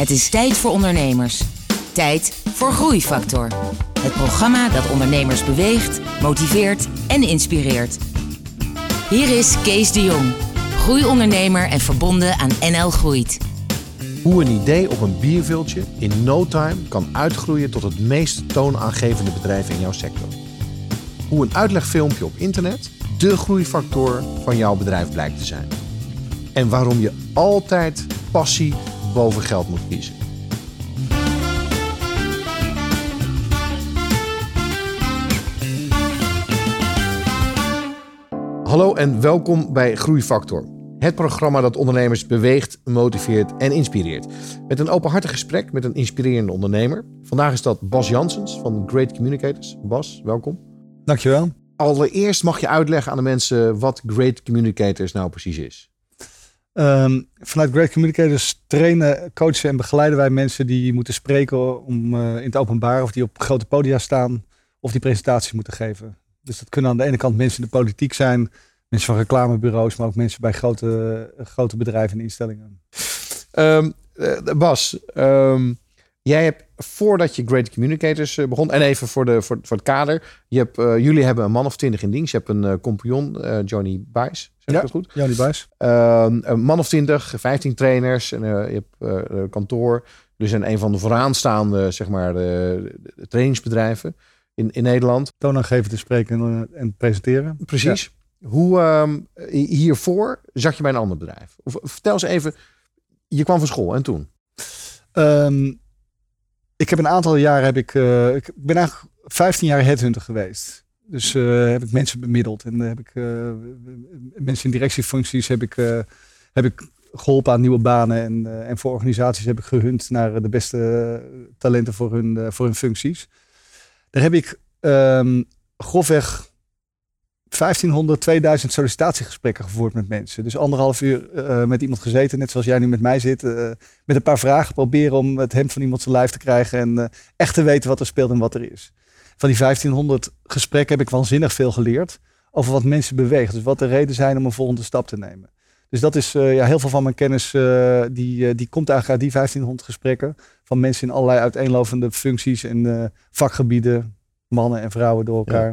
Het is tijd voor ondernemers. Tijd voor Groeifactor. Het programma dat ondernemers beweegt, motiveert en inspireert. Hier is Kees de Jong, groeiondernemer en verbonden aan NL Groeit. Hoe een idee op een bierviltje in no time kan uitgroeien tot het meest toonaangevende bedrijf in jouw sector. Hoe een uitlegfilmpje op internet de groeifactor van jouw bedrijf blijkt te zijn. En waarom je altijd passie boven geld moet kiezen. Hallo en welkom bij Groeifactor. Het programma dat ondernemers beweegt, motiveert en inspireert. Met een openhartig gesprek met een inspirerende ondernemer. Vandaag is dat Bas Janssens van Great Communicators. Bas, welkom. Dankjewel. Allereerst mag je uitleggen aan de mensen wat Great Communicators nou precies is. Um, vanuit Great Communicators trainen, coachen en begeleiden wij mensen die moeten spreken om, uh, in het openbaar of die op grote podia staan of die presentaties moeten geven. Dus dat kunnen aan de ene kant mensen in de politiek zijn, mensen van reclamebureaus, maar ook mensen bij grote, grote bedrijven en instellingen. Um, uh, Bas, um, jij hebt voordat je Great Communicators uh, begon, en even voor, de, voor, voor het kader, je hebt, uh, jullie hebben een man of twintig in dienst. Je hebt een compagnon, Johnny Bijs. Ja, dat goed? Johnny Bijs. Ehm, een man of twintig, 15 trainers, en je hebt kantoor. Dus een, een van de vooraanstaande, zeg maar, trainingsbedrijven in, in Nederland. Toonaangevend te spreken en, en presenteren. Precies. Ja. Hoe um, hiervoor zat je bij een ander bedrijf? Of, vertel eens even, je kwam van school en toen? Um, ik heb een aantal jaren, heb ik, uh, ik ben eigenlijk 15 jaar headhunter geweest. Dus uh, heb ik mensen bemiddeld en heb ik uh, mensen in directiefuncties heb ik, heb ik geholpen aan nieuwe banen en, en voor organisaties heb ik gehunt naar de beste talenten voor hun, voor hun functies. Daar heb ik um, grofweg 1500, 2000 sollicitatiegesprekken gevoerd met mensen. Dus anderhalf uur met iemand gezeten, net zoals jij nu met mij zit. Met een paar vragen proberen om het hemd van iemand zijn lijf te krijgen. En echt te weten wat er speelt en wat er is. Van die 1500 gesprekken heb ik waanzinnig veel geleerd. Over wat mensen bewegen. Dus wat de reden zijn om een volgende stap te nemen. Dus dat is ja, heel veel van mijn kennis. die, die komt eigenlijk uit die 1500 gesprekken. Van mensen in allerlei uiteenlopende functies en vakgebieden. Mannen en vrouwen door elkaar.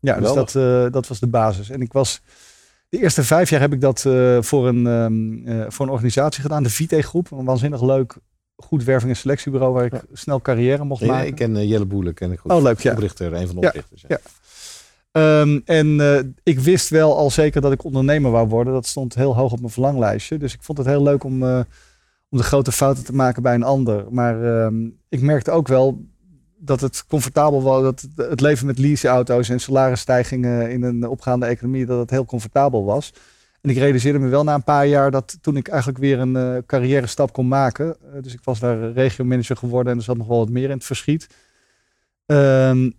Ja. Ja, dus dat, dat was de basis. En ik was de eerste vijf jaar heb ik dat voor, een, uh, voor een organisatie gedaan, de Vite Groep. Een waanzinnig leuk, goed werving- en selectiebureau waar ik ja. snel carrière mocht maken. Ik ken Jelle Boelen, ken ik goed. Oh, leuk, ja. Oprichter, een van de oprichters. Ja. Um, en ik wist wel al zeker dat ik ondernemer wou worden. Dat stond heel hoog op mijn verlanglijstje. Dus ik vond het heel leuk om, om de grote fouten te maken bij een ander. Maar um, ik merkte ook wel dat het comfortabel was, dat het leven met leaseauto's en salarisstijgingen in een opgaande economie, dat het heel comfortabel was. En ik realiseerde me wel na een paar jaar dat toen ik eigenlijk weer een uh, carrière stap kon maken. Uh, dus ik was daar regiomanager geworden en er zat nog wel wat meer in het verschiet. Um,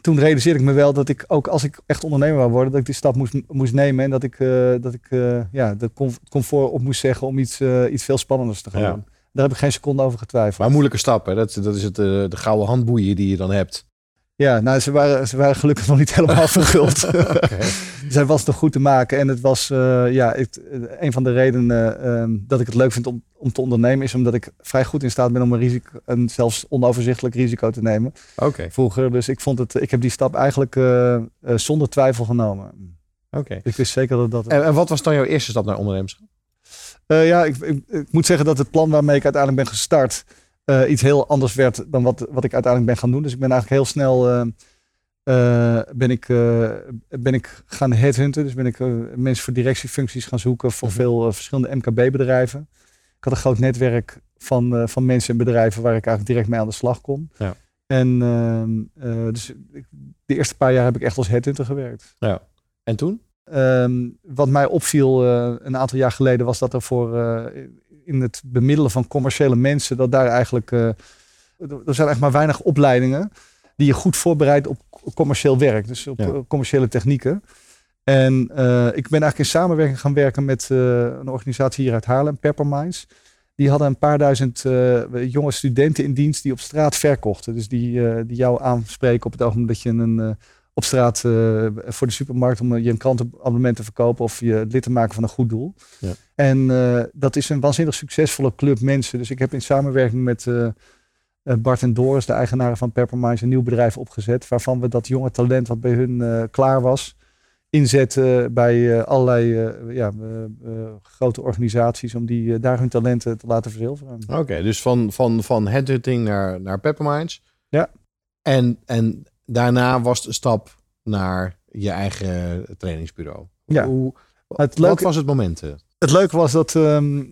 toen realiseerde ik me wel dat ik ook als ik echt ondernemer wou worden, dat ik die stap moest, moest nemen. En dat ik, uh, dat ik ja, de comfort op moest zeggen om iets, iets veel spannenders te gaan ja. doen. Daar heb ik geen seconde over getwijfeld. Maar moeilijke stap, hè? Dat, dat is het, de gouden handboeien die je dan hebt. Ja, nou, ze waren, ze waren gelukkig nog niet helemaal verguld. okay. Zij was nog goed te maken. En het was, uh, ja, het, een van de redenen uh, dat ik het leuk vind om, om te ondernemen, is omdat ik vrij goed in staat ben om een risico, een zelfs onoverzichtelijk risico te nemen. Okay. Vroeger, dus ik vond het, ik heb die stap eigenlijk uh, zonder twijfel genomen. Oké. Okay. Ik wist zeker dat dat. En, en wat was dan jouw eerste stap naar ondernemerschap? Ja, ik, ik, ik, moet zeggen dat het plan waarmee ik uiteindelijk ben gestart uh, iets heel anders werd dan wat, wat ik uiteindelijk ben gaan doen. Dus ik ben eigenlijk heel snel uh, ben ik, ben ik gaan headhunten. Dus ben ik mensen voor directiefuncties gaan zoeken voor -hmm. veel verschillende MKB-bedrijven. Ik had een groot netwerk van, van mensen en bedrijven waar ik eigenlijk direct mee aan de slag kon. Ja. En ehm, dus de eerste paar jaar heb ik echt als headhunter gewerkt. Ja. En toen? Um, wat mij opviel uh, een aantal jaar geleden was dat er voor uh, in het bemiddelen van commerciële mensen, dat daar eigenlijk, uh, er zijn echt maar weinig opleidingen die je goed voorbereidt op commercieel werk, dus op ja. commerciële technieken. En ik ben eigenlijk in samenwerking gaan werken met een organisatie hier uit Haarlem, Pepperminds. Die hadden een paar duizend jonge studenten in dienst die op straat verkochten. Dus die, die jou aanspreken op het ogenblik dat je een op straat uh, voor de supermarkt om je een krantenabonnement te verkopen of je lid te maken van een goed doel. Ja. En dat is een waanzinnig succesvolle club mensen. Dus ik heb in samenwerking met Bart en Doris, de eigenaren van Pepperminds, een nieuw bedrijf opgezet. Waarvan we dat jonge talent wat bij hun klaar was, inzetten bij eh, allerlei eh, ja, eh, grote organisaties om die daar hun talenten te laten verzilveren. Oké, dus van, van, van headhunting naar, naar Pepperminds. Ja. En, en daarna was de stap naar je eigen trainingsbureau. Ja. Hoe, het leuke, wat was het moment? Het leuke was dat um,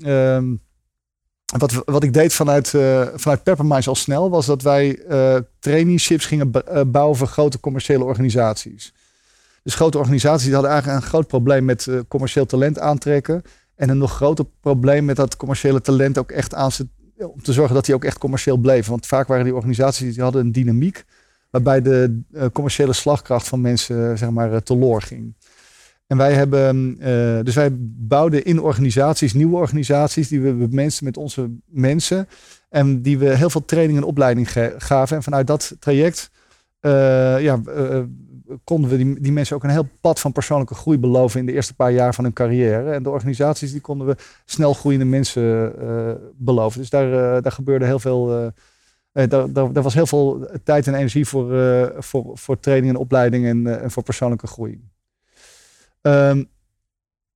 wat, wat ik deed vanuit, uh, vanuit al snel was dat wij uh, traineeships gingen bouwen voor grote commerciële organisaties. Dus grote organisaties die hadden eigenlijk een groot probleem met uh, commercieel talent aantrekken. En een nog groter probleem met dat commerciële talent ook echt aan om te zorgen dat die ook echt commercieel bleven. Want vaak waren die organisaties die hadden een dynamiek waarbij de uh, commerciële slagkracht van mensen uh, zeg maar uh, teloor ging. En wij hebben, dus wij bouwden in organisaties, nieuwe organisaties, die we mensen met onze mensen. En die we heel veel training en opleiding gaven. En vanuit dat traject ja, konden we die, die mensen ook een heel pad van persoonlijke groei beloven in de eerste paar jaar van hun carrière. En de organisaties die konden we snel groeiende mensen beloven. Dus daar, daar gebeurde heel veel. Uh, daar, was heel veel tijd en energie voor, voor, voor training en opleiding en, en voor persoonlijke groei. Um,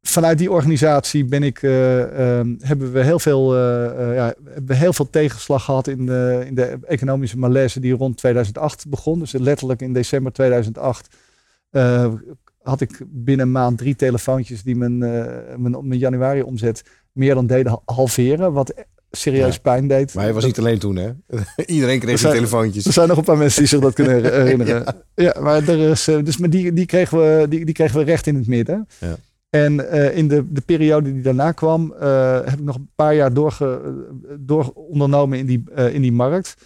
vanuit die organisatie ben ik, uh, hebben we heel veel, ja, we heel veel tegenslag gehad in de, in de economische malaise die rond 2008 begon. Dus letterlijk in december 2008 had ik binnen een maand drie telefoontjes die mijn, mijn, mijn januari omzet meer dan deden halveren. Wat serieus pijn deed. Maar je was niet alleen toen, hè? Iedereen kreeg zijn, telefoontjes. Er zijn nog een paar mensen die zich dat kunnen herinneren. ja. maar, er is, dus, maar die, die, kregen we, die, die kregen we recht in het midden. Ja. En uh, in de, de periode die daarna kwam, uh, heb ik nog een paar jaar doorge, door ondernomen in die, uh, in die markt.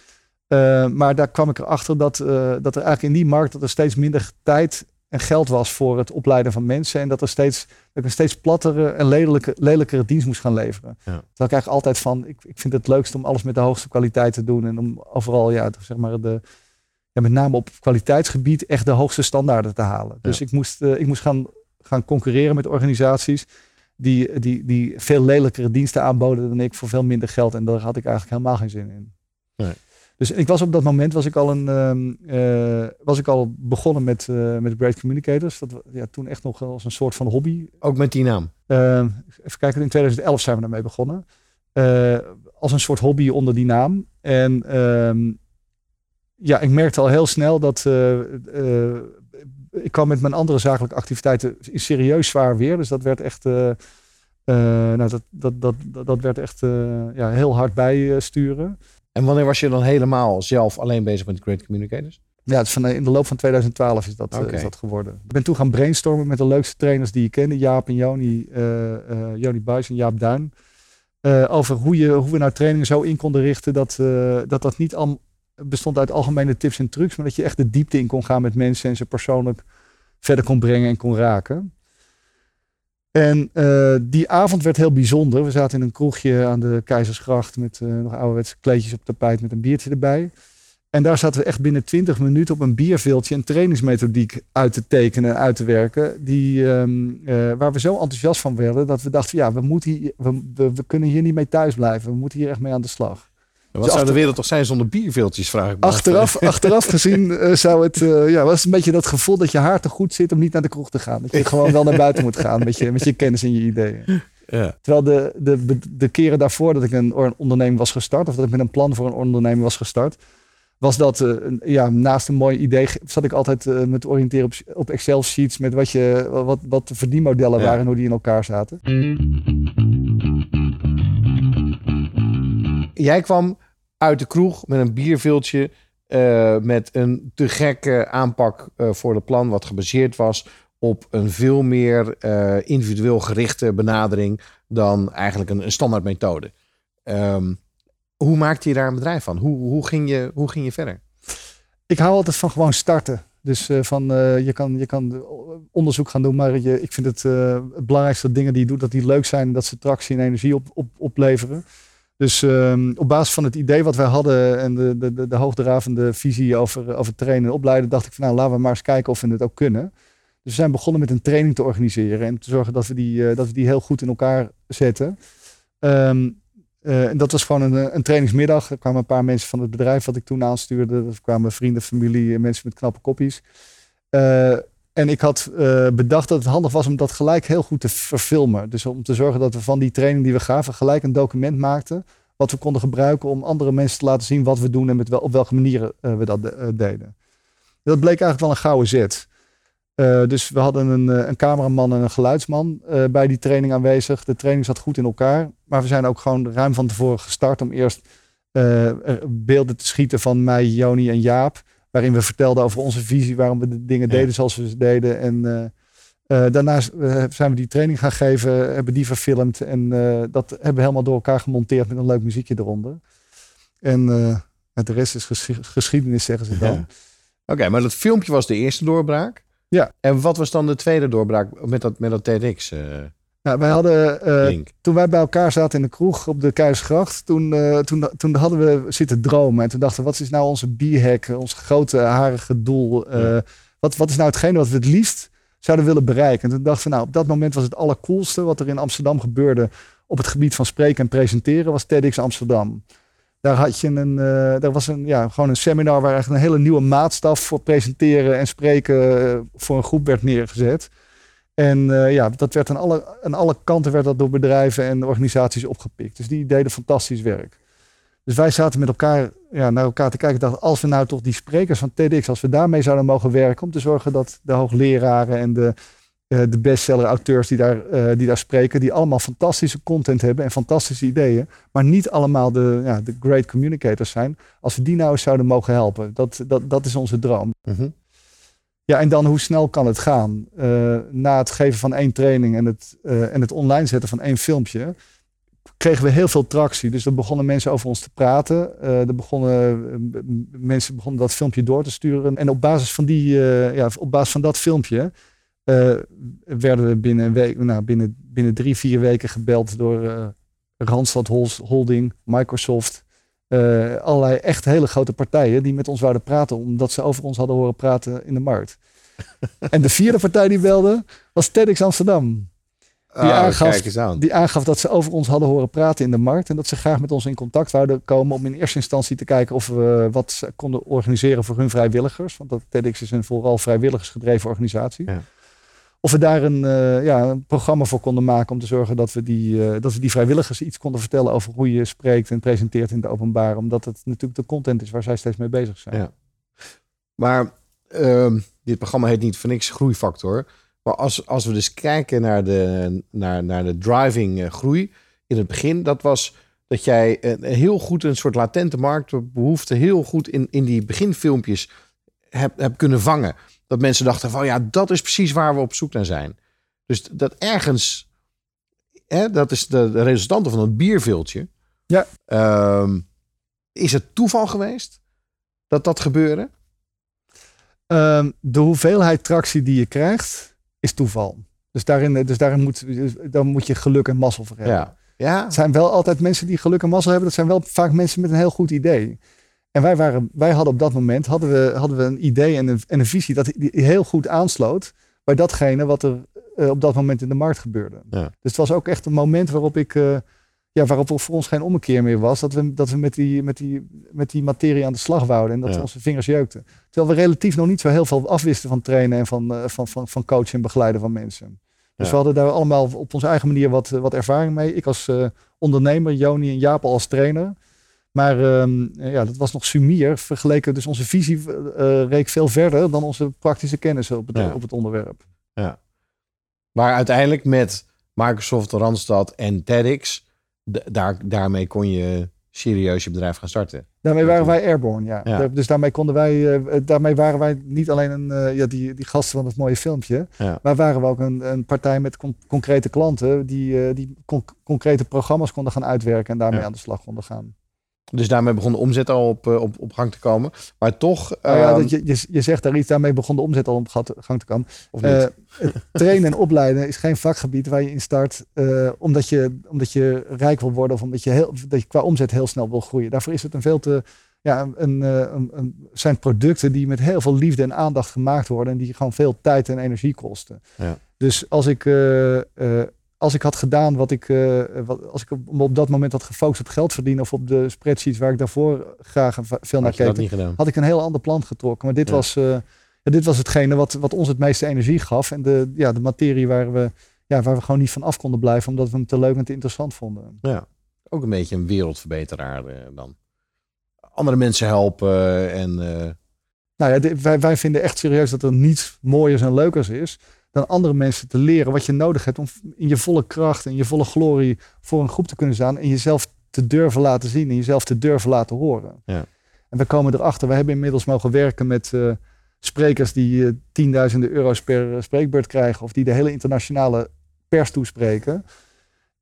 maar daar kwam ik erachter dat, dat er eigenlijk in die markt dat er steeds minder tijd en geld was voor het opleiden van mensen. En dat, er steeds, dat ik een steeds plattere en lelijke, lelijkere dienst moest gaan leveren. Ja. Dat ik eigenlijk altijd van, ik, ik vind het leukst om alles met de hoogste kwaliteit te doen. En om overal, ja, zeg maar de, ja, met name op kwaliteitsgebied echt de hoogste standaarden te halen. Dus ik, moest, ik moest gaan gaan concurreren met organisaties die, die, die veel lelijkere diensten aanboden dan ik voor veel minder geld. En daar had ik eigenlijk helemaal geen zin in. Nee. Dus ik was op dat moment was ik al, een, uh, was ik al begonnen met, uh, met Great Communicators. Dat ja, toen echt nog als een soort van hobby. Ook met die naam? Uh, even kijken, in 2011 zijn we daarmee begonnen. Eh, als een soort hobby onder die naam. En ehm, ja, ik merkte al heel snel dat ik kwam met mijn andere zakelijke activiteiten serieus zwaar weer. Dus dat werd echt, nou, dat, dat, dat, dat, werd echt ja, heel hard bijsturen. En wanneer was je dan helemaal zelf alleen bezig met Great Communicators? Ja, van, in de loop van 2012 is dat, is dat geworden. Ik ben toen gaan brainstormen met de leukste trainers die je kende. Jaap en Joni, Joni Buijs en Jaap Duin. over hoe, je, hoe we nou trainingen zo in konden richten dat dat, dat niet al, bestond uit algemene tips en trucs, maar dat je echt de diepte in kon gaan met mensen en ze persoonlijk verder kon brengen en kon raken. En uh, die avond werd heel bijzonder. We zaten in een kroegje aan de Keizersgracht met uh, nog ouderwetse kleedjes op tapijt met een biertje erbij. En daar zaten we echt binnen 20 minuten op een bierveeltje een trainingsmethodiek uit te tekenen en uit te werken. Die, um, uh, waar we zo enthousiast van werden dat we dachten, ja, we, moeten we, we, we, kunnen hier niet mee thuis blijven. We moeten hier echt mee aan de slag. Wat dus zou de wereld toch zijn zonder bierveeltjes, vraag ik me Achteraf, achteraf gezien uh, zou het, uh, ja, was een beetje dat gevoel dat je haar te goed zit om niet naar de kroeg te gaan. Dat je gewoon wel naar buiten moet gaan met je, met je kennis en je ideeën. Ja. Terwijl de, de, de keren daarvoor dat ik een onderneming was gestart, of dat ik met een plan voor een onderneming was gestart, was dat, uh, ja, naast een mooi idee, zat ik altijd uh, met oriënteren op, op Excel-sheets met wat, je, wat, wat de verdienmodellen ja. waren en hoe die in elkaar zaten. Jij kwam uit de kroeg met een bierviltje. Uh, met een te gekke aanpak uh, voor het plan, wat gebaseerd was op een veel meer uh, individueel gerichte benadering dan eigenlijk een, een standaard methode. Um, hoe maakte je daar een bedrijf van? Hoe, hoe, ging, je, hoe ging je verder? Ik hou altijd van gewoon starten. Dus van je, kan, je kan onderzoek gaan doen, maar je, ik vind het, het belangrijkste dat dingen die je doet, dat die leuk zijn dat ze tractie en energie op, op, opleveren. Dus ehm, op basis van het idee wat wij hadden en de, de, de, de hoogdravende visie over, over trainen en opleiden, dacht ik van nou laten we maar eens kijken of we het ook kunnen. Dus we zijn begonnen met een training te organiseren en te zorgen dat we die, eh, dat we die heel goed in elkaar zetten. Ehm, eh, en dat was gewoon een, een trainingsmiddag. Er kwamen een paar mensen van het bedrijf wat ik toen aanstuurde. Er kwamen vrienden, familie, mensen met knappe koppies. Uh, en ik had uh, bedacht dat het handig was om dat gelijk heel goed te verfilmen. Dus om te zorgen dat we van die training die we gaven gelijk een document maakten. Wat we konden gebruiken om andere mensen te laten zien wat we doen en met op welke manieren uh, we dat uh, deden. Dat bleek eigenlijk wel een gouden zet. dus we hadden een, een, cameraman en een geluidsman bij die training aanwezig. De training zat goed in elkaar. Maar we zijn ook gewoon ruim van tevoren gestart om eerst beelden te schieten van mij, Joni en Jaap waarin we vertelden over onze visie, waarom we de dingen deden zoals we ze deden. En uh, uh, daarna zijn we die training gaan geven, hebben die verfilmd en dat hebben we helemaal door elkaar gemonteerd met een leuk muziekje eronder. En de rest is ges geschiedenis, zeggen ze dan. Ja. Oké, okay, maar dat filmpje was de eerste doorbraak. Ja. En wat was dan de tweede doorbraak met dat, met dat TEDx? Nou, wij hadden, uh, toen wij bij elkaar zaten in de kroeg op de Keizersgracht, toen, uh, toen, toen hadden we zitten dromen. En toen dachten we, wat is nou onze bierhack, ons grote harige doel? Uh, ja. wat, wat is nou hetgene wat we het liefst zouden willen bereiken? En toen dachten we, nou, op dat moment was het allercoolste wat er in Amsterdam gebeurde op het gebied van spreken en presenteren, was TEDx Amsterdam. Daar had je een, daar was een, ja, gewoon een seminar waar eigenlijk een hele nieuwe maatstaf voor presenteren en spreken voor een groep werd neergezet. En uh, ja, dat werd aan alle, aan alle kanten werd dat door bedrijven en organisaties opgepikt. Dus die deden fantastisch werk. Dus wij zaten met elkaar ja, naar elkaar te kijken. Dachten, als we nou toch die sprekers van TEDx, als we daarmee zouden mogen werken. Om te zorgen dat de hoogleraren en de, uh, de bestseller-auteurs die, daar, uh, die daar spreken. Die allemaal fantastische content hebben en fantastische ideeën. Maar niet allemaal de, ja, de great communicators zijn. Als we die nou eens zouden mogen helpen. Dat, dat, dat is onze droom. Mm. Ja, en dan hoe snel kan het gaan? Uh, na het geven van één training en het, uh, en het online zetten van één filmpje, kregen we heel veel tractie. Dus er begonnen mensen over ons te praten. Uh, er begonnen, mensen begonnen dat filmpje door te sturen. En op basis van, die, ja, op basis van dat filmpje werden we binnen, een week, nou, binnen, binnen drie, vier weken gebeld door Randstad Holding, Microsoft. Uh, allerlei echt hele grote partijen die met ons wouden praten, omdat ze over ons hadden horen praten in de markt. en de vierde partij die belde was TEDx Amsterdam. Die, oh, aangaf, die aangaf dat ze over ons hadden horen praten in de markt en dat ze graag met ons in contact wouden komen om in eerste instantie te kijken of we wat konden organiseren voor hun vrijwilligers. Want dat TEDx is een vooral vrijwilligersgedreven organisatie. Ja. Of we daar een, uh, ja, een programma voor konden maken om te zorgen dat we, die, uh, dat we die vrijwilligers iets konden vertellen over hoe je spreekt en presenteert in het openbaar. Omdat het natuurlijk de content is waar zij steeds mee bezig zijn. Ja. Maar uh, dit programma heet niet voor niks groeifactor. Maar als, als we dus kijken naar de, naar, naar de driving uh, groei in het begin, dat was dat jij heel goed een soort latente marktbehoefte heel goed in, in die beginfilmpjes hebt heb kunnen vangen dat mensen dachten van ja, dat is precies waar we op zoek naar zijn. Dus dat ergens, hè, dat is de, de resultante van het bierviltje. Ja. Um, is het toeval geweest dat dat gebeurde? Um, de hoeveelheid tractie die je krijgt, is toeval. Dus daarin, dus daarin moet, dan moet je geluk en mazzel voor hebben. Ja. Ja. Het zijn wel altijd mensen die geluk en mazzel hebben. Dat zijn wel vaak mensen met een heel goed idee. En wij, waren, wij hadden op dat moment hadden we, hadden we een idee en een, en een visie dat die heel goed aansloot bij datgene wat er uh, op dat moment in de markt gebeurde. Ja. Dus het was ook echt een moment waarop ik, uh, ja, waarop er voor ons geen ommekeer meer was. Dat we, dat we met, die, met, die, met die materie aan de slag wouden en dat Ja. onze vingers jeukten. Terwijl we relatief nog niet zo heel veel afwisten van trainen en van, uh, van, van, van coachen en begeleiden van mensen. Dus Ja. we hadden daar allemaal op onze eigen manier wat, wat ervaring mee. Ik als ondernemer, Joni en Jaap als trainer. Maar um, ja, dat was nog sumier. Vergeleken, dus onze visie uh, reek veel verder dan onze praktische kennis op het, Ja. op het onderwerp. Maar uiteindelijk met Microsoft, Randstad en TEDx, daar, daarmee kon je serieus je bedrijf gaan starten. Daarmee waren wij airborne, ja. Ja. Dus daarmee konden wij, uh, daarmee waren wij niet alleen een, uh, ja, die, die gasten van het mooie filmpje, Ja. maar waren we ook een, een partij met con- concrete klanten die, die con- concrete programma's konden gaan uitwerken en daarmee Ja. aan de slag konden gaan. Dus daarmee begon de omzet al op, eh, op, op gang te komen. Maar toch... Nou ja, ehm, dat je, je, je zegt daar iets, daarmee begon de omzet al op gang te komen. of niet? Eh, trainen en opleiden is geen vakgebied waar je in start eh, omdat, je, omdat je rijk wil worden of omdat je, heel, dat je qua omzet heel snel wil groeien. Daarvoor is het een veel te. Ja, een, een, een, zijn producten die met heel veel liefde en aandacht gemaakt worden en die gewoon veel tijd en energie kosten. Ja. Dus als ik, als ik had gedaan wat ik, eh, wat, als ik op, op dat moment had gefocust op geld verdienen of op de spreadsheets waar ik daarvoor graag veel naar had keek, had ik een heel ander plan getrokken. Maar dit, Ja. was, eh, ja, dit was hetgene wat, wat ons het meeste energie gaf. En de, ja, de materie waar we, ja, waar we gewoon niet van af konden blijven. Omdat we hem te leuk en te interessant vonden. Ja. Ook een beetje een wereldverbeteraar eh, dan. Andere mensen helpen en... Nou ja, wij, wij vinden echt serieus dat er niets mooiers en leukers is. Dan andere mensen te leren wat je nodig hebt om in je volle kracht en je volle glorie voor een groep te kunnen staan. En jezelf te durven laten zien en jezelf te durven laten horen. Ja. En we komen erachter, we hebben inmiddels mogen werken met eh, sprekers die eh, tienduizenden euro's per eh, spreekbeurt krijgen. Of die de hele internationale pers toespreken.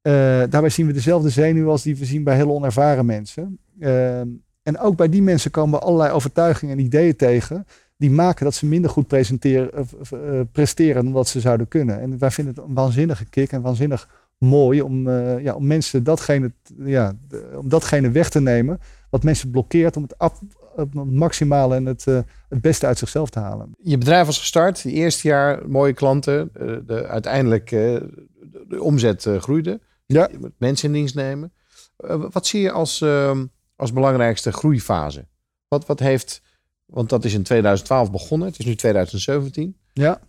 Daarbij zien we dezelfde zenuw als die we zien bij hele onervaren mensen. Ehm, en ook bij die mensen komen we allerlei overtuigingen en ideeën tegen. Die maken dat ze minder goed presenteren, of, eh, presteren dan wat ze zouden kunnen. En wij vinden het een waanzinnige kick en waanzinnig mooi om, eh, ja, om mensen datgene, ja, om datgene weg te nemen. Wat mensen blokkeert om het, af, het maximale en het, eh, het beste uit zichzelf te halen. je bedrijf was gestart, je eerste jaar mooie klanten. eh, de, uiteindelijk eh, de, de omzet eh, groeide. Ja. Je moet mensen in dienst nemen. Eh, wat zie je als, ehm, als belangrijkste groeifase? Wat, wat heeft, want dat is in 2012 begonnen, het is nu 2017. Ja.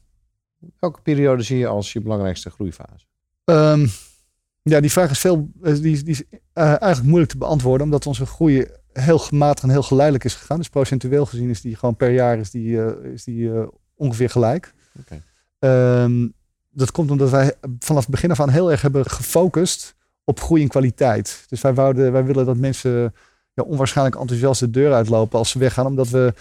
Welke periode zie je als je belangrijkste groeifase? Ehm, ja, die vraag is, veel, eh, die, is- die is eh, eigenlijk moeilijk te beantwoorden, omdat onze groei heel gematigd en heel geleidelijk is gegaan. Dus procentueel gezien is die gewoon per jaar is die, eh, is die, eh, ongeveer gelijk. Oké. Ehm, dat komt omdat wij vanaf het begin af aan heel erg hebben gefocust op groei en kwaliteit. Dus wij, wouden, wij willen dat mensen ja, onwaarschijnlijk enthousiast de deur uitlopen als ze weggaan, omdat we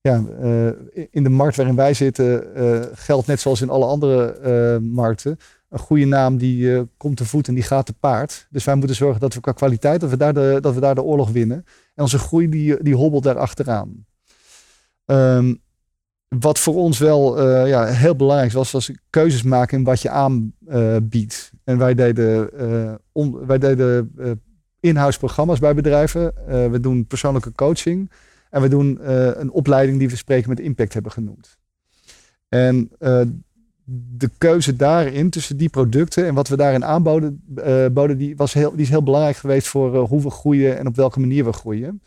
ja, eh, in de markt waarin wij zitten eh, geldt net zoals in alle andere eh, markten een goede naam die komt te voet en die gaat te paard. Dus wij moeten zorgen dat we qua kwaliteit, dat we daar de, dat we daar de oorlog winnen. En onze groei die, die hobbelt daar achteraan. Ehm, wat voor ons wel ja, heel belangrijk was, was keuzes maken in wat je aanbiedt. en wij deden, wij deden in-house programma's bij bedrijven. Eh, we doen persoonlijke coaching. En we doen eh, een opleiding die we spreken met impact hebben genoemd. En eh, de keuze daarin tussen die producten en wat we daarin aanboden, boden, die, was heel, die is heel belangrijk geweest voor hoe we groeien en op welke manier we groeien.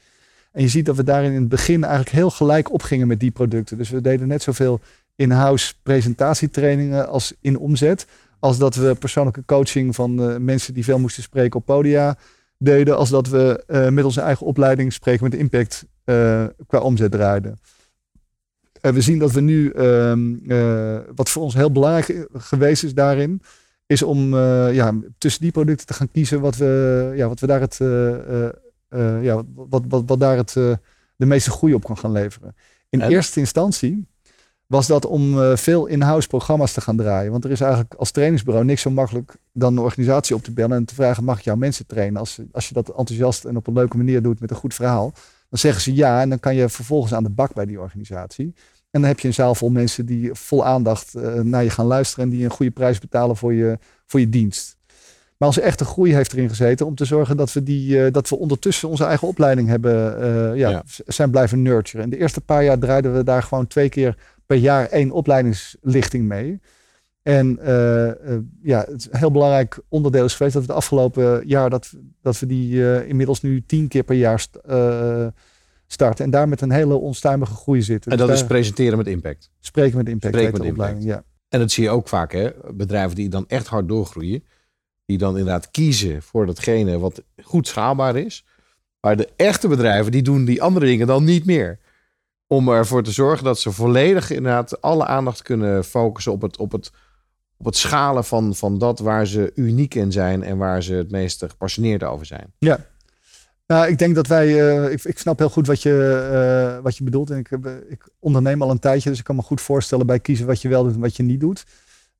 En je ziet dat we daarin in het begin eigenlijk heel gelijk opgingen met die producten. Dus we deden net zoveel in-house presentatietrainingen als in omzet. Als dat we persoonlijke coaching van mensen die veel moesten spreken op podia deden. Als dat we eh, met onze eigen opleiding spreken met impact eh, qua omzet draaiden. En we zien dat we nu, ehm, eh, wat voor ons heel belangrijk geweest is daarin, is om ja, tussen die producten te gaan kiezen wat we, ja, wat we daar het, ja, wat, wat, wat daar het, de meeste groei op kan gaan leveren. In En? eerste instantie was dat om eh, veel in-house programma's te gaan draaien. Want er is eigenlijk als trainingsbureau niks zo makkelijk dan een organisatie op te bellen en te vragen: mag ik jouw mensen trainen? Als, als je dat enthousiast en op een leuke manier doet met een goed verhaal, dan zeggen ze ja en dan kan je vervolgens aan de bak bij die organisatie. En dan heb je een zaal vol mensen die vol aandacht eh, naar je gaan luisteren en die een goede prijs betalen voor je, voor je dienst. Maar onze echte groei heeft erin gezeten om te zorgen dat we, die, eh, dat we ondertussen onze eigen opleiding hebben, eh, ja, zijn blijven nurturen. En de eerste paar jaar draaiden we daar gewoon twee keer per jaar één opleidingslichting mee. En eh, eh, ja, het heel belangrijk onderdeel is geweest dat we het afgelopen jaar dat, dat we die inmiddels nu tien keer per jaar st- starten. En daar met een hele onstuimige groei zitten. En Dus dat is presenteren met impact. spreken met impact. Spreken met opleiding, Ja. En dat zie je ook vaak, hè? Bedrijven die dan echt hard doorgroeien. Die dan inderdaad kiezen voor datgene wat goed schaalbaar is. Maar de echte bedrijven, die doen die andere dingen dan niet meer. Om ervoor te zorgen dat ze volledig inderdaad alle aandacht kunnen focussen op het, op het, op het schalen van, van dat waar ze uniek in zijn. En waar ze het meest gepassioneerd over zijn. Nou, ik denk dat wij, eh, ik, ik snap heel goed wat je, eh, wat je bedoelt. En ik, eh, ik onderneem al een tijdje, dus ik kan me goed voorstellen bij kiezen wat je wel doet en wat je niet doet.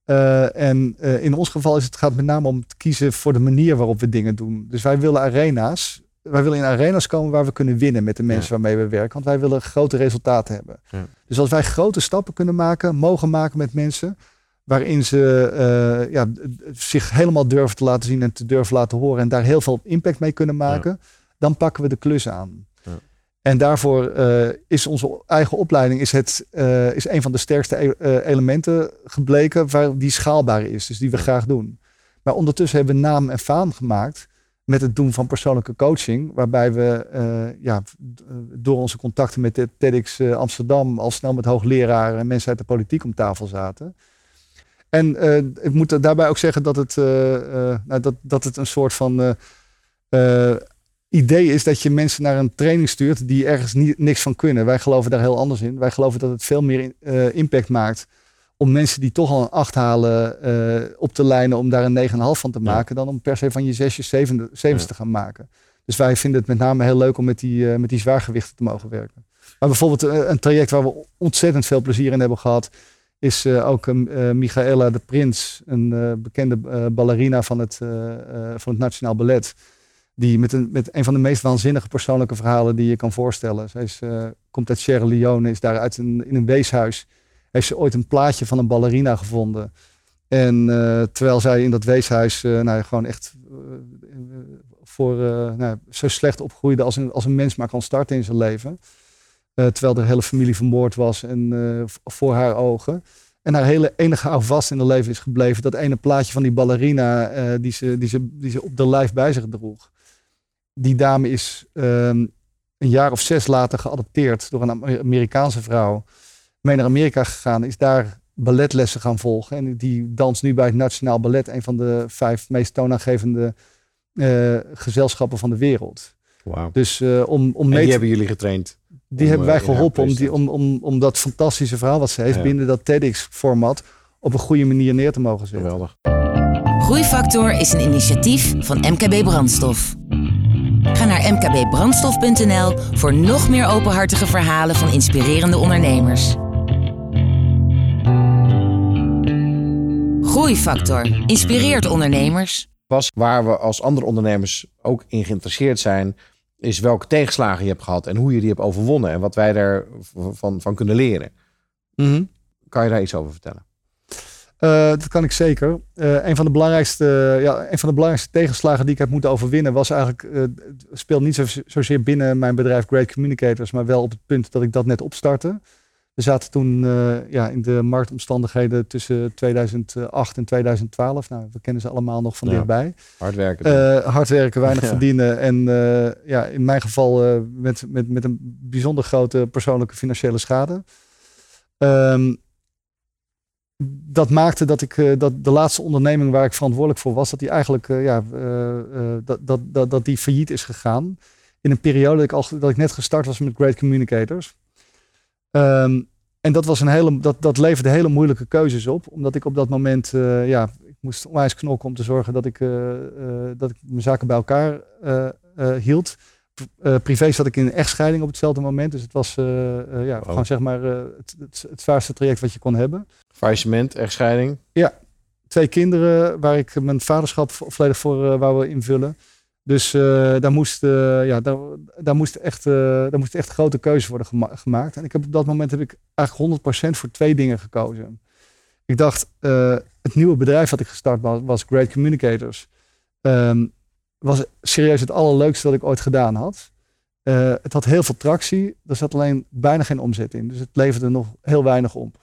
Eh, en eh, in ons geval is het gaat met name om te kiezen voor de manier waarop we dingen doen. Dus wij willen arena's wij willen in arenas komen waar we kunnen winnen met de mensen waarmee we werken. Want wij willen grote resultaten hebben. Ja. Dus als wij grote stappen kunnen maken, mogen maken met mensen, waarin ze eh, ja, zich helemaal durven te laten zien en te durven laten horen en daar heel veel impact mee kunnen maken, dan pakken we de klus aan. En daarvoor eh, is onze eigen opleiding is het, eh, is een van de sterkste e- eh, elementen gebleken waar die schaalbaar is, dus die we graag doen. Maar ondertussen hebben we naam en faam gemaakt met het doen van persoonlijke coaching, waarbij we ja, door onze contacten met de TEDx Amsterdam al snel met hoogleraren en mensen uit de politiek om tafel zaten. En ik moet daarbij ook zeggen dat het, nou, dat, dat het een soort van idee is dat je mensen naar een training stuurt die ergens niet, niks van kunnen. Wij geloven daar heel anders in. Wij geloven dat het veel meer in- eh, impact maakt om mensen die toch al een 8 halen eh, op te lijnen om daar een 9,5 van te Ja. maken, dan om per se van je zesjes, zevende, zevens te gaan maken. Dus wij vinden het met name heel leuk om met die, eh, met die zwaargewichten te mogen werken. Maar bijvoorbeeld een traject waar we ontzettend veel plezier in hebben gehad, is ook Michaela de Prins, een bekende ballerina van het, van het Nationaal Ballet. Die met een, met een van de meest waanzinnige persoonlijke verhalen die je kan voorstellen. Zij eh, komt uit Sierra Leone, is daar uit in een weeshuis. Heeft ze ooit een plaatje van een ballerina gevonden. En eh, terwijl zij in dat weeshuis eh, nou, gewoon echt voor nou, zo slecht opgroeide als een, als een mens maar kan starten in zijn leven. Terwijl de hele familie vermoord was en voor haar ogen. En haar hele enige houvast in haar leven is gebleven. Dat ene plaatje van die ballerina die, ze, die, ze, die ze op de lijf bij zich droeg. Die dame is ehm, een jaar of zes later geadopteerd door een Amer- Amerikaanse vrouw. Mee naar Amerika gegaan, is daar balletlessen gaan volgen. En die danst nu bij het Nationaal Ballet, een van de vijf meest toonaangevende eh, gezelschappen van de wereld. Wauw. Dus eh, om, om En mee die te- hebben jullie getraind. die om, hebben wij eh, haar geholpen om, die, om, om, om dat fantastische verhaal wat ze heeft Ja. binnen dat TEDx-format op een goede manier neer te mogen zetten. Geweldig. Groeifactor is een initiatief van MKB Brandstof. Ga naar mkbbrandstof.nl voor nog meer openhartige verhalen van inspirerende ondernemers. Groeifactor inspireert ondernemers. Was waar we als andere ondernemers ook in geïnteresseerd zijn, is welke tegenslagen je hebt gehad en hoe je die hebt overwonnen en wat wij daarvan van, van kunnen leren. Mhm. Kan je daar iets over vertellen? Eh, dat kan ik zeker. Eh, een, van de belangrijkste, ja, een van de belangrijkste tegenslagen die ik heb moeten overwinnen was eigenlijk, eh, het speelt niet zo, zozeer binnen mijn bedrijf Great Communicators, maar wel op het punt dat ik dat net opstartte. We zaten toen ja, in de marktomstandigheden tussen 2008 en 2012. Nou, we kennen ze allemaal nog van Ja. dichtbij. Hard werken. Hard werken, weinig Ja. verdienen. En ja, in mijn geval met, met, met een bijzonder grote persoonlijke financiële schade. Ehm, dat maakte dat ik eh, dat de laatste onderneming waar ik verantwoordelijk voor was, dat die eigenlijk eh, ja, eh, dat, dat, dat, dat die failliet is gegaan. In een periode dat ik, al, dat ik net gestart was met Great Communicators. Ehm, en dat, was een hele, dat, dat leverde hele moeilijke keuzes op. Omdat ik op dat moment, ja, ik moest onwijs knokken om te zorgen dat ik, dat ik mijn zaken bij elkaar hield. Privé zat ik in een echtscheiding op hetzelfde moment. Dus het was ja, Wow. gewoon zeg maar het, het, het zwaarste traject wat je kon hebben. Faillissement, echtscheiding. Twee kinderen waar ik mijn vaderschap vo- volledig voor eh, wou invullen. Dus eh, daar, moest, eh, ja, daar, daar, moest echt, daar moest echt grote keuzes worden gema- gemaakt. En ik heb op dat moment heb ik eigenlijk 100% voor twee dingen gekozen. Ik dacht, het nieuwe bedrijf dat ik gestart was, was Great Communicators. Ehm, was serieus het allerleukste dat ik ooit gedaan had. Het had heel veel tractie. Er zat alleen bijna geen omzet in. Dus het leverde nog heel weinig op.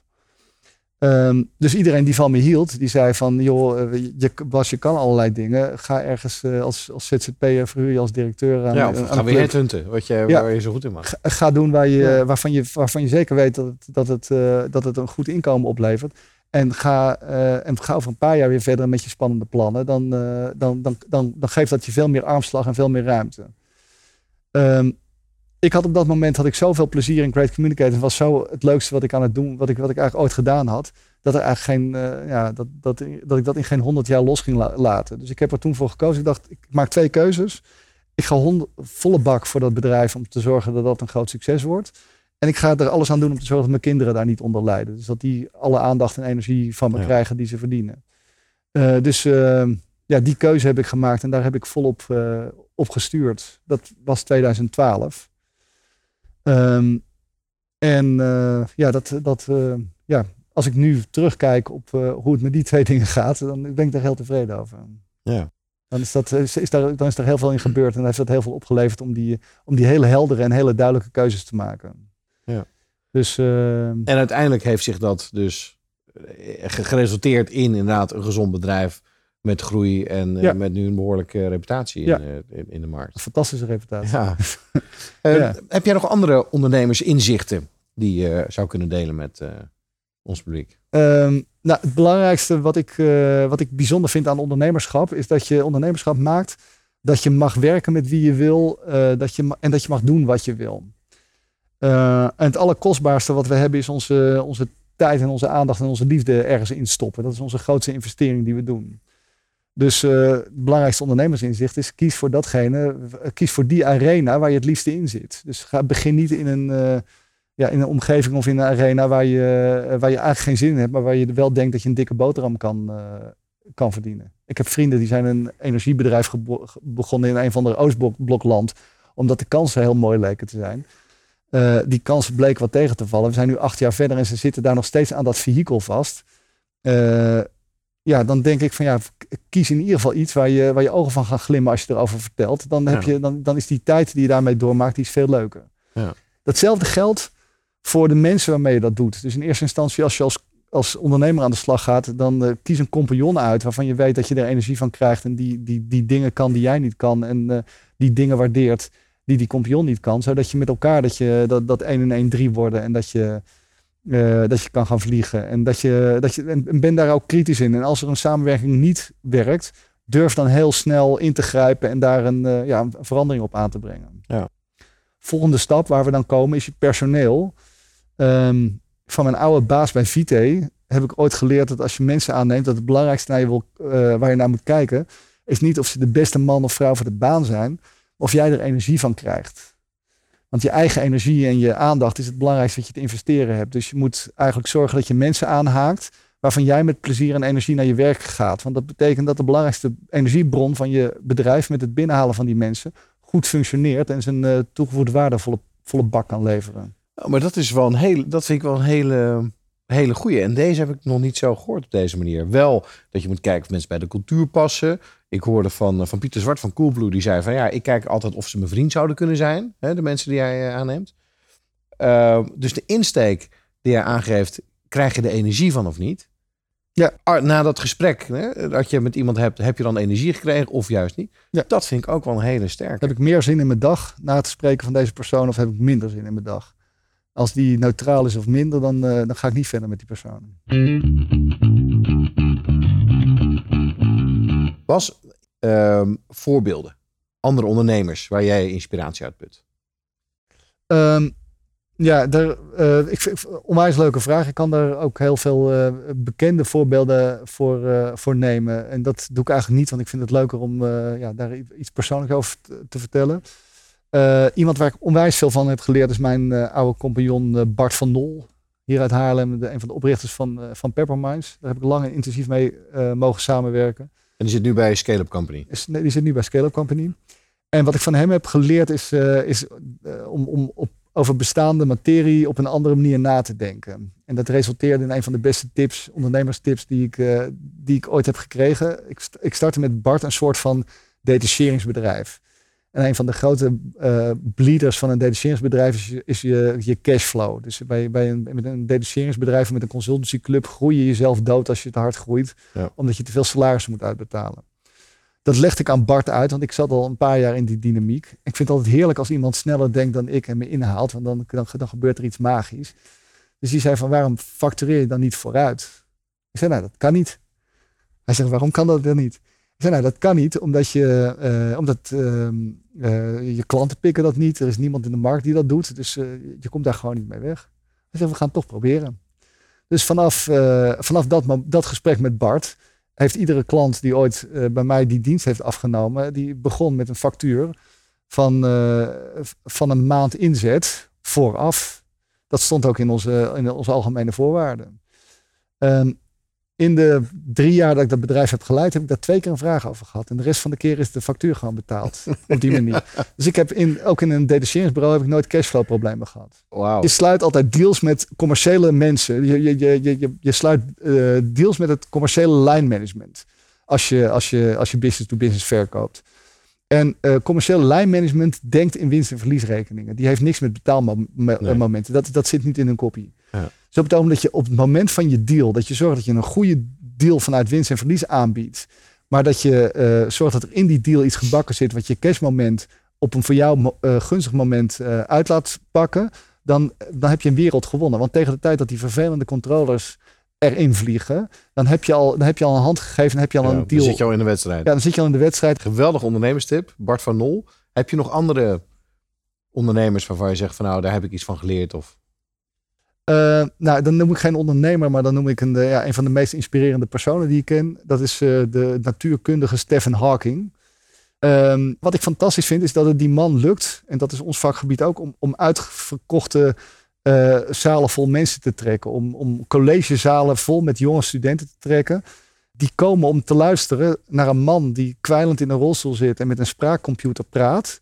Ehm, dus iedereen die van me hield, die zei van, joh, eh, je, Bas, je kan allerlei dingen. Ga ergens eh, als, als ZZP'er, verhuur je als directeur aan, ja, of een gaan we club. headhunten, wat je, Ja. waar je zo goed in mag. Ga, ga doen waar je, Ja. waarvan, je, waarvan je zeker weet dat het, dat, het, eh, dat het een goed inkomen oplevert. En ga, eh, en ga over een paar jaar weer verder met je spannende plannen. Dan, eh, dan, dan, dan, dan geeft dat je veel meer armslag en veel meer ruimte. Ehm, ik had op dat moment had ik zoveel plezier in Great Communicators. Het was zo het leukste wat ik aan het doen, wat ik, wat ik eigenlijk ooit gedaan had. Dat, er eigenlijk geen, eh, ja, dat, dat, dat ik dat in geen honderd jaar los ging la- laten. Dus ik heb er toen voor gekozen. Ik dacht, ik maak twee keuzes. Ik ga honderd, volle bak voor dat bedrijf om te zorgen dat dat een groot succes wordt. En ik ga er alles aan doen om te zorgen dat mijn kinderen daar niet onder lijden. Dus dat die alle aandacht en energie van me Ja. krijgen die ze verdienen. Eh, dus eh, ja, die keuze heb ik gemaakt en daar heb ik volop eh, opgestuurd. Dat was 2012. Ehm, en eh, ja, dat, dat, uh, ja, als ik nu terugkijk op uh, hoe het met die twee dingen gaat, dan ben ik daar heel tevreden over. Ja. Dan is, dat, is, is daar, dan is er heel veel in gebeurd en heeft dat heel veel opgeleverd om die, om die hele heldere en hele duidelijke keuzes te maken. Ja. Dus, uh, en uiteindelijk heeft zich dat dus geresulteerd in inderdaad een gezond bedrijf met groei en ja. met nu een behoorlijke reputatie in, Ja. in, in de markt. een fantastische reputatie. Ja. Eh, Ja. Heb jij nog andere ondernemersinzichten die je zou kunnen delen met eh, ons publiek? Ehm, nou, het belangrijkste wat ik, eh, wat ik bijzonder vind aan ondernemerschap is dat je ondernemerschap maakt dat je mag werken met wie je wil eh, dat je, en dat je mag doen wat je wil. Eh, en het allerkostbaarste wat we hebben is onze, onze tijd en onze aandacht en onze liefde ergens in stoppen. Dat is onze grootste investering die we doen. Dus eh, het belangrijkste ondernemersinzicht is kies voor datgene, eh, kies voor die arena waar je het liefste in zit. Dus ga, begin niet in een, eh, ja, in een omgeving of in een arena waar je, waar je eigenlijk geen zin in hebt, maar waar je wel denkt dat je een dikke boterham kan, kan verdienen. Ik heb vrienden die zijn een energiebedrijf begonnen in een van de Oostblokland, omdat de kansen heel mooi leken te zijn. Die kansen bleken wat tegen te vallen. We zijn nu acht jaar verder en ze zitten daar nog steeds aan dat vehikel vast. Ja, dan denk ik van ja, kies in ieder geval iets waar je, waar je ogen van gaan glimmen als je erover vertelt. Dan, heb Ja. je, dan, dan is die tijd die je daarmee doormaakt, die is veel leuker. Ja. Datzelfde geldt voor de mensen waarmee je dat doet. Dus in eerste instantie, als je als, als ondernemer aan de slag gaat, dan eh, kies een compagnon uit waarvan je weet dat je er energie van krijgt en die, die, die dingen kan die jij niet kan en eh, die dingen waardeert die die compagnon niet kan, zodat je met elkaar dat, je, dat, dat 1 en 1 3 worden en dat je, eh, dat je kan gaan vliegen. En, dat je, dat je, en en ben daar ook kritisch in. En als er een samenwerking niet werkt, durf dan heel snel in te grijpen en daar een, eh, ja, een verandering op aan te brengen. Ja. Volgende stap waar we dan komen is je personeel. Ehm, van mijn oude baas bij Vite heb ik ooit geleerd dat als je mensen aanneemt, dat het belangrijkste naar je wil, eh, waar je naar moet kijken, is niet of ze de beste man of vrouw voor de baan zijn, of jij er energie van krijgt. Want je eigen energie en je aandacht is het belangrijkste wat je te investeren hebt. Dus je moet eigenlijk zorgen dat je mensen aanhaakt waarvan jij met plezier en energie naar je werk gaat. Want dat betekent dat de belangrijkste energiebron van je bedrijf met het binnenhalen van die mensen goed functioneert en zijn eh, toegevoegde waarde volle, volle bak kan leveren. Oh, maar dat is wel een hele, dat vind ik wel een hele, hele goede. En deze heb ik nog niet zo gehoord op deze manier. Wel dat je moet kijken of mensen bij de cultuur passen. Ik hoorde van, eh, van Pieter Zwart van Coolblue, die zei van ja, ik kijk altijd of ze mijn vriend zouden kunnen zijn. Hè, de mensen die jij eh, aanneemt. Uh, dus de insteek die jij aangeeft, krijg je de energie van of niet? Ja. Ah, Na dat gesprek hè, dat je met iemand hebt, heb je dan energie gekregen of juist niet? Ja. Dat vind ik ook wel een hele sterke. Heb ik meer zin in mijn dag na het spreken van deze persoon of heb ik minder zin in mijn dag? Als die neutraal is of minder, dan, eh, dan ga ik niet verder met die persoon. Was ehm, voorbeelden, andere ondernemers waar jij inspiratie uit put? Ehm, ja, daar, eh, ik vind onwijs leuke vraag. Ik kan daar ook heel veel eh, bekende voorbeelden voor, voor nemen. En dat doe ik eigenlijk niet, want ik vind het leuker om ja, daar iets persoonlijks over te, te vertellen. Eh, iemand waar ik onwijs veel van heb geleerd is mijn eh, oude compagnon eh, Bart van Nol. Hier uit Haarlem, de, een van de oprichters van, van Pepperminds. Daar heb ik lang en intensief mee mogen samenwerken. En die zit nu bij Scale Up Company. Is, nee, die zit nu bij Scale Up Company. En wat ik van hem heb geleerd is, is om, om op, over bestaande materie op een andere manier na te denken. En dat resulteerde in een van de beste tips, ondernemerstips die ik, die ik ooit heb gekregen. Ik, st- ik startte met Bart een soort van detacheringsbedrijf. En een van de grote eh bleeders van een detacheringsbedrijf is, je, is je, je cashflow. Dus bij, bij een, met een detacheringsbedrijf of met een consultancyclub groei je jezelf dood als je te hard groeit. Ja. Omdat je te veel salarissen moet uitbetalen. Dat legde ik aan Bart uit, want ik zat al een paar jaar in die dynamiek. Ik vind het altijd heerlijk als iemand sneller denkt dan ik en me inhaalt, want dan, dan, dan gebeurt er iets magisch. Dus die zei van, waarom factureer je dan niet vooruit? Ik zei, nou, dat kan niet. Hij zegt, waarom kan dat dan niet? Zei, nou, dat kan niet, omdat, je, eh, omdat ehm, eh, je klanten pikken dat niet. Er is niemand in de markt die dat doet, dus eh, je komt daar gewoon niet mee weg. Hij we gaan het toch proberen. Dus vanaf, vanaf dat, dat gesprek met Bart heeft iedere klant die ooit bij mij die dienst heeft afgenomen, die begon met een factuur van, van een maand inzet vooraf. Dat stond ook in onze, in onze algemene voorwaarden. Ehm, in de drie jaar dat ik dat bedrijf heb geleid, heb ik daar twee keer een vraag over gehad. En de rest van de keer is de factuur gewoon betaald. op die manier. Dus ik heb in, ook in een detacheringsbureau heb ik nooit cashflow problemen gehad. Je sluit altijd deals met commerciële mensen. Je, je, je, je, je sluit uh, deals met het commerciële line management. Als je, als je, als je business to business verkoopt. En uh, commerciële lijnmanagement denkt in winst- en verliesrekeningen. Die heeft niks met betaalmomenten. Nee. Dat, dat zit niet in een kopie. Dus het moment dat je op het moment van je deal, dat je zorgt dat je een goede deal vanuit winst en verlies aanbiedt. Maar dat je uh, zorgt dat er in die deal iets gebakken zit wat je cashmoment op een voor jou uh, gunstig moment uh, uit laat pakken. Dan, dan heb je een wereld gewonnen. Want tegen de tijd dat die vervelende controllers erin vliegen, dan heb je al, dan heb je al een hand gegeven, dan heb je al ja, een deal. Dan zit je al in de wedstrijd. Ja, dan zit je al in de wedstrijd. Geweldig ondernemerstip, Bart van Nol. Heb je nog andere ondernemers waarvan je zegt van nou, daar heb ik iets van geleerd of uh, nou, dan noem ik geen ondernemer, maar dan noem ik een, de, ja, van de meest inspirerende personen die ik ken. Dat is uh, de natuurkundige Stephen Hawking. Um, wat ik fantastisch vind, is dat het die man lukt, en dat is ons vakgebied ook, om, om uitverkochte zalen vol mensen te trekken. Om, om collegezalen vol met jonge studenten te trekken. Die komen om te luisteren naar een man die kwijlend in een rolstoel zit en met een spraakcomputer praat.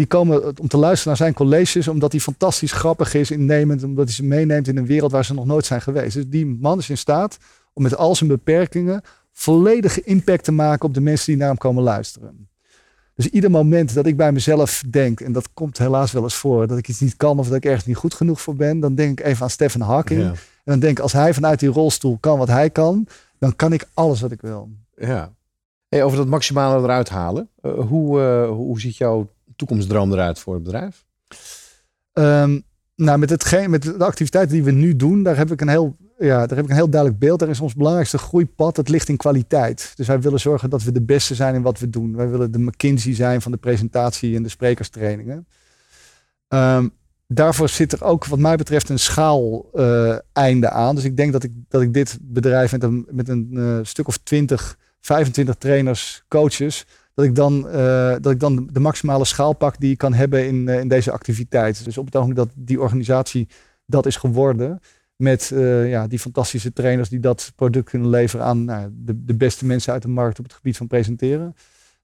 Die komen om te luisteren naar zijn colleges, omdat hij fantastisch grappig is, innemend, omdat hij ze meeneemt in een wereld waar ze nog nooit zijn geweest. Dus die man is in staat om met al zijn beperkingen volledige impact te maken op de mensen die naar hem komen luisteren. Dus ieder moment dat ik bij mezelf denk, en dat komt helaas wel eens voor, dat ik iets niet kan of dat ik ergens niet goed genoeg voor ben, dan denk ik even aan Stephen Hawking. Ja. En dan denk ik, als hij vanuit die rolstoel kan wat hij kan, dan kan ik alles wat ik wil. Ja. Hey, over dat maximale eruit halen. Uh, hoe, uh, hoe ziet jouw toekomstdroom eruit voor het bedrijf? Um, nou, met, hetgeen, met de activiteiten die we nu doen, daar heb ik een heel, ja, daar heb ik een heel duidelijk beeld. Daar is ons belangrijkste groeipad, het ligt in kwaliteit. Dus wij willen zorgen dat we de beste zijn in wat we doen. Wij willen de McKinsey zijn van de presentatie en de sprekerstrainingen. Um, daarvoor zit er ook, wat mij betreft, een schaal uh, einde aan. Dus ik denk dat ik, dat ik dit bedrijf met een, met een uh, stuk of 20, 25 trainers, coaches, dat ik dan, uh, dat ik dan de maximale schaal pak die ik kan hebben in, uh, in deze activiteit. Dus op het ogenblik dat die organisatie dat is geworden, met uh, ja, die fantastische trainers die dat product kunnen leveren aan nou, de, de beste mensen uit de markt op het gebied van presenteren.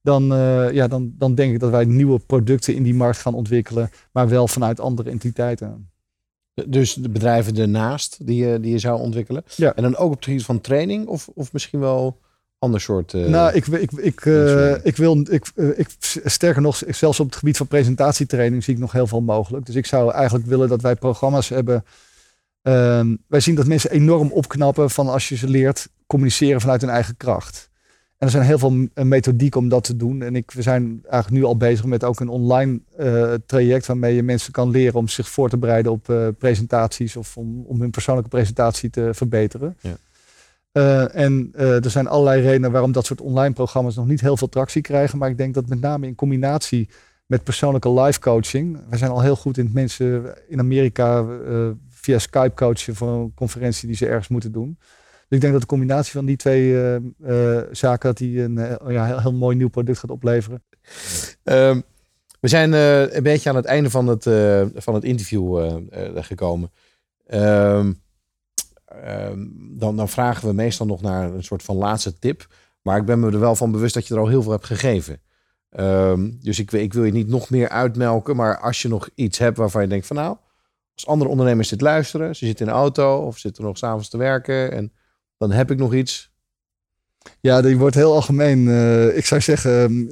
Dan, ja, dan, dan denk ik dat wij nieuwe producten in die markt gaan ontwikkelen, maar wel vanuit andere entiteiten. Dus de bedrijven ernaast die je, die je zou ontwikkelen. Ja. En dan ook op het gebied van training of, of misschien wel ander soort. Uh, nou, ik, ik, ik, uh, ik wil, ik, uh, ik, sterker nog, zelfs op het gebied van presentatietraining zie ik nog heel veel mogelijk. Dus ik zou eigenlijk willen dat wij programma's hebben. Um, wij zien dat mensen enorm opknappen van als je ze leert communiceren vanuit hun eigen kracht. En er zijn heel veel methodieken om dat te doen. En ik, we zijn eigenlijk nu al bezig met ook een online traject waarmee je mensen kan leren om zich voor te bereiden op presentaties of om, om hun persoonlijke presentatie te verbeteren. Ja. Uh, en uh, er zijn allerlei redenen waarom dat soort online programma's nog niet heel veel tractie krijgen. Maar ik denk dat met name in combinatie met persoonlijke live coaching. We zijn al heel goed in mensen in Amerika uh, via Skype coachen voor een conferentie die ze ergens moeten doen. Dus ik denk dat de combinatie van die twee zaken dat die een ja, heel, mooi nieuw product gaat opleveren. Um, we zijn een beetje aan het einde van het, van het interview gekomen. Um, dan, dan, vragen we meestal nog naar een soort van laatste tip. Maar ik ben me er wel van bewust dat je er al heel veel hebt gegeven. Um, dus ik, ik, wil je niet nog meer uitmelken. Maar als je nog iets hebt waarvan je denkt van nou, als andere ondernemers dit luisteren, ze zitten in de auto of zitten nog s'avonds te werken en dan heb ik nog iets. Ja, die wordt heel algemeen. Uh, ik zou zeggen,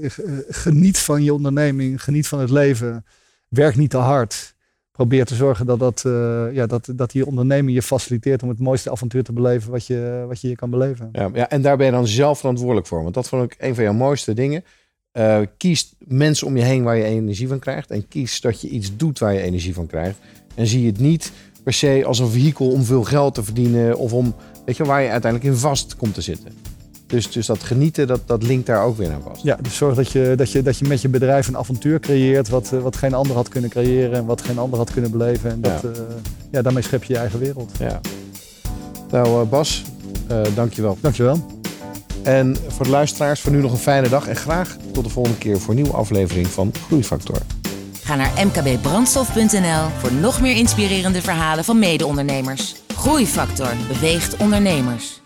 geniet van je onderneming, geniet van het leven. Werk niet te hard probeer te zorgen dat, dat, uh, ja, dat, dat die onderneming je faciliteert om het mooiste avontuur te beleven wat je, wat je hier kan beleven. Ja, ja, en daar ben je dan zelf verantwoordelijk voor. Want dat vond ik een van jouw mooiste dingen. Uh, kies mensen om je heen waar je energie van krijgt. En kies dat je iets doet waar je energie van krijgt. En zie het niet per se als een vehikel om veel geld te verdienen. Of om, weet je, waar je uiteindelijk in vast komt te zitten. Dus, dus dat genieten, dat, dat linkt daar ook weer aan vast. Ja, dus zorg dat je, dat je, dat je met je bedrijf een avontuur creëert wat, wat geen ander had kunnen creëren en wat geen ander had kunnen beleven. En dat, ja. Uh, ja daarmee schep je je eigen wereld. Ja. Nou uh, Bas, uh, dankjewel. Dankjewel. En voor de luisteraars voor nu nog een fijne dag en graag tot de volgende keer voor een nieuwe aflevering van Groeifactor. Ga naar mkbbrandstof.nl voor nog meer inspirerende verhalen van mede-ondernemers. Groeifactor beweegt ondernemers.